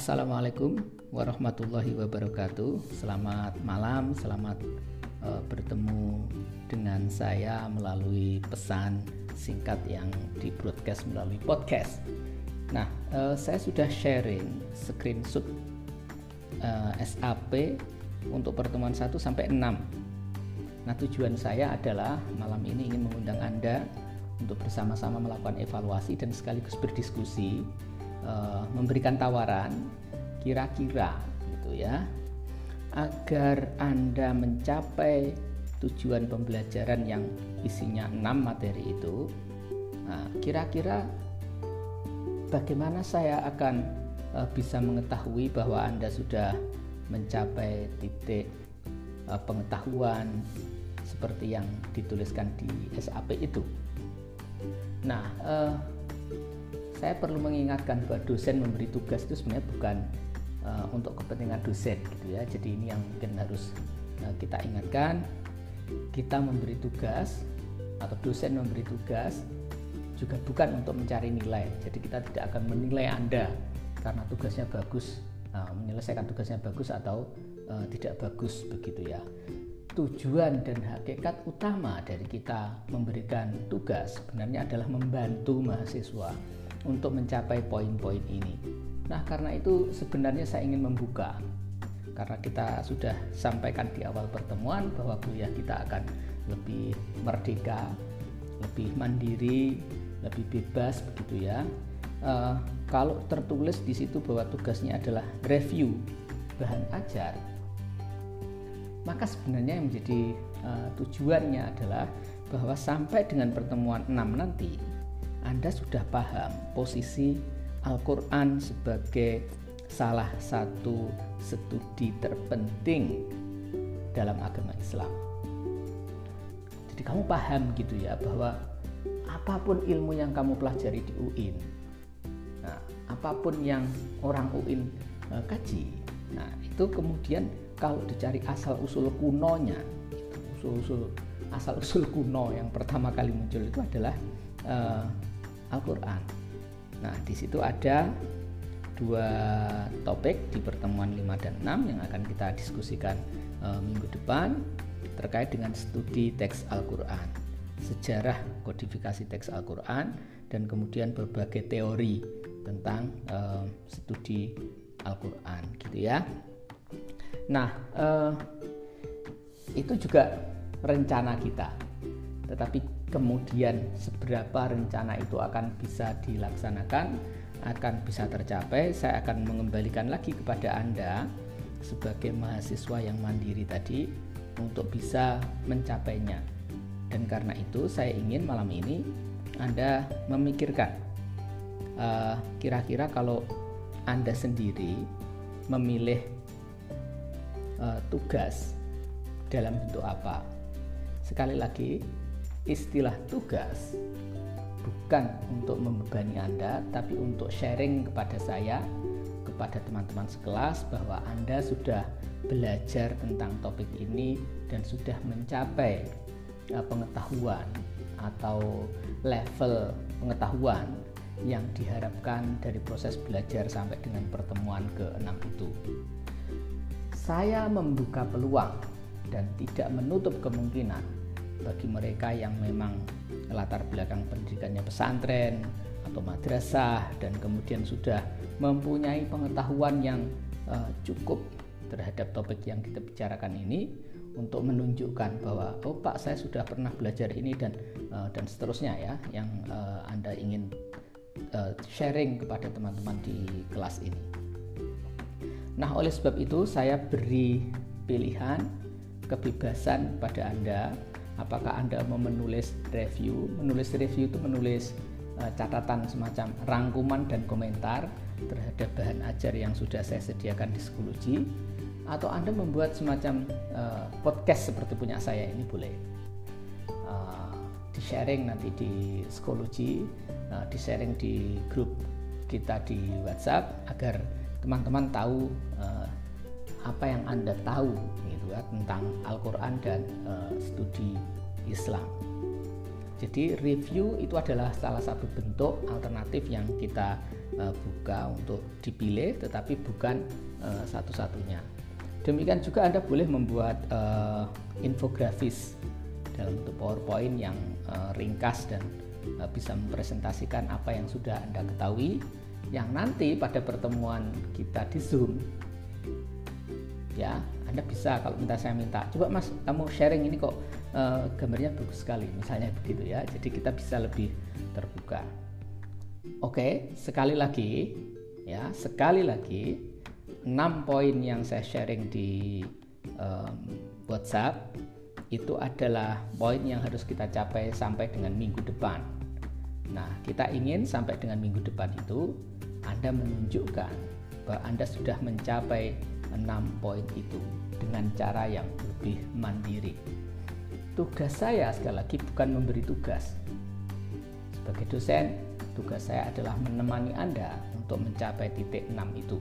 Assalamualaikum warahmatullahi wabarakatuh. Selamat malam, selamat uh, bertemu dengan saya melalui pesan singkat yang di broadcast melalui podcast. Nah, uh, saya sudah sharing screenshot uh, SAP untuk pertemuan 1 sampai 6. Nah, tujuan saya adalah malam ini ingin mengundang Anda untuk bersama-sama melakukan evaluasi dan sekaligus berdiskusi uh, memberikan tawaran kira-kira gitu ya agar Anda mencapai tujuan pembelajaran yang isinya 6 materi itu nah, kira-kira bagaimana saya akan uh, bisa mengetahui bahwa Anda sudah mencapai titik uh, pengetahuan seperti yang dituliskan di SAP itu? Nah uh, saya perlu mengingatkan bahwa dosen memberi tugas itu sebenarnya bukan uh, untuk kepentingan dosen gitu ya. Jadi ini yang mungkin harus uh, kita ingatkan. Kita memberi tugas atau dosen memberi tugas juga bukan untuk mencari nilai. Jadi kita tidak akan menilai Anda karena tugasnya bagus, uh, menyelesaikan tugasnya bagus atau uh, tidak bagus begitu ya. Tujuan dan hakikat utama dari kita memberikan tugas sebenarnya adalah membantu mahasiswa untuk mencapai poin-poin ini. Nah, karena itu sebenarnya saya ingin membuka karena kita sudah sampaikan di awal pertemuan bahwa kuliah kita akan lebih merdeka, lebih mandiri, lebih bebas begitu ya. Uh, kalau tertulis di situ bahwa tugasnya adalah review bahan ajar, maka sebenarnya yang menjadi uh, tujuannya adalah bahwa sampai dengan pertemuan 6 nanti anda sudah paham posisi Al-Quran sebagai salah satu studi terpenting dalam agama Islam. Jadi kamu paham gitu ya bahwa apa pun ilmu yang kamu pelajari di UIN, nah, apa pun yang orang UIN uh, kaji, nah itu kemudian kalau dicari asal usul kunonya, usul usul asal usul kuno yang pertama kali muncul itu adalah uh, Al-Quran. Nah, di situ ada dua topik di pertemuan 5 dan 6 yang akan kita diskusikan e, minggu depan terkait dengan studi teks Al-Quran, sejarah kodifikasi teks Al-Quran, dan kemudian berbagai teori tentang e, studi Al-Quran, gitu ya. Nah, e, itu juga rencana kita, tetapi kemudian seberapa rencana itu akan bisa dilaksanakan akan bisa tercapai saya akan mengembalikan lagi kepada Anda sebagai mahasiswa yang mandiri tadi untuk bisa mencapainya. Dan karena itu saya ingin malam ini Anda memikirkan eh, kira-kira uh, kalau Anda sendiri memilih uh, tugas dalam bentuk apa? Sekali lagi istilah tugas bukan untuk membebani Anda, tapi untuk sharing kepada saya, kepada teman-teman sekelas bahwa Anda sudah belajar tentang topik ini dan sudah mencapai uh, pengetahuan atau level pengetahuan yang diharapkan dari proses belajar sampai dengan pertemuan ke-6 itu. Saya membuka peluang dan tidak menutup kemungkinan bagi mereka yang memang latar belakang pendidikannya pesantren atau madrasah dan kemudian sudah mempunyai pengetahuan yang uh, cukup terhadap topik yang kita bicarakan ini untuk menunjukkan bahwa oh Pak saya sudah pernah belajar ini dan uh, dan seterusnya ya yang uh, Anda ingin uh, sharing kepada teman-teman di kelas ini. Nah, oleh sebab itu saya beri pilihan kebebasan pada Anda apakah Anda mau menulis review? Menulis review itu menulis uh, catatan semacam rangkuman dan komentar terhadap bahan ajar yang sudah saya sediakan di Skology atau Anda membuat semacam uh, podcast seperti punya saya ini boleh? Uh, di sharing nanti di Skology uh, di sharing di grup kita di WhatsApp agar teman-teman tahu uh, apa yang Anda tahu gitu ya tentang Al-Qur'an dan uh, studi Islam. Jadi review itu adalah salah satu bentuk alternatif yang kita uh, buka untuk dipilih tetapi bukan uh, satu-satunya demikian juga Anda boleh membuat uh, infografis dalam bentuk PowerPoint yang uh, ringkas dan uh, bisa mempresentasikan apa yang sudah Anda ketahui yang nanti pada pertemuan kita di Zoom ya Anda bisa kalau minta saya minta. Coba Mas kamu sharing ini kok uh, gambarnya bagus sekali misalnya begitu ya. Jadi kita bisa lebih terbuka. Oke sekali lagi ya sekali lagi 6 poin yang saya sharing di um, WhatsApp itu adalah poin yang harus kita capai sampai dengan minggu depan. Nah, kita ingin sampai dengan minggu depan itu Anda menunjukkan bahwa Anda sudah mencapai 6 poin itu dengan cara yang lebih mandiri. Tugas saya sekali lagi bukan memberi tugas. Sebagai dosen, tugas saya adalah menemani Anda untuk mencapai titik 6 itu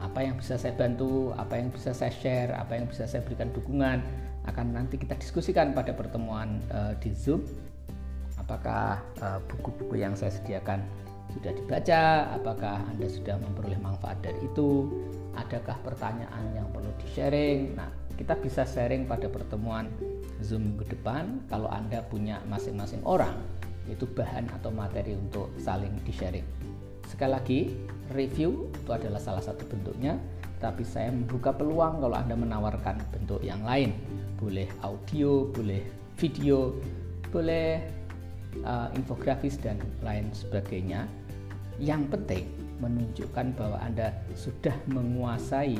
apa yang bisa saya bantu, apa yang bisa saya share, apa yang bisa saya berikan dukungan akan nanti kita diskusikan pada pertemuan uh, di Zoom. Apakah eh, buku-buku uh, yang saya sediakan sudah dibaca? Apakah Anda sudah memperoleh manfaat dari itu? Adakah pertanyaan yang perlu di-sharing? Nah, kita bisa sharing pada pertemuan Zoom minggu depan kalau Anda punya masing-masing orang itu bahan atau materi untuk saling di-sharing. Sekali lagi, review itu adalah salah satu bentuknya, tapi saya membuka peluang kalau Anda menawarkan bentuk yang lain boleh audio, boleh video, boleh uh, infografis dan lain sebagainya. Yang penting menunjukkan bahwa Anda sudah menguasai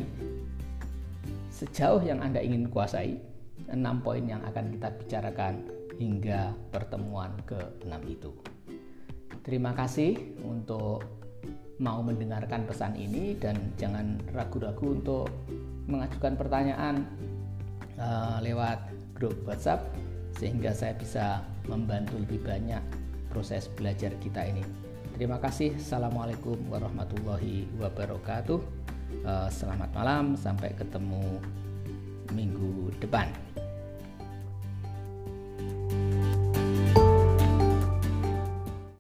sejauh yang Anda ingin kuasai enam poin yang akan kita bicarakan hingga pertemuan ke-6 itu. Terima kasih untuk mau mendengarkan pesan ini dan jangan ragu-ragu untuk mengajukan pertanyaan uh, lewat grup WhatsApp sehingga saya bisa membantu lebih banyak proses belajar kita ini. Terima kasih. Assalamualaikum warahmatullahi wabarakatuh. Uh, selamat malam, sampai ketemu minggu depan.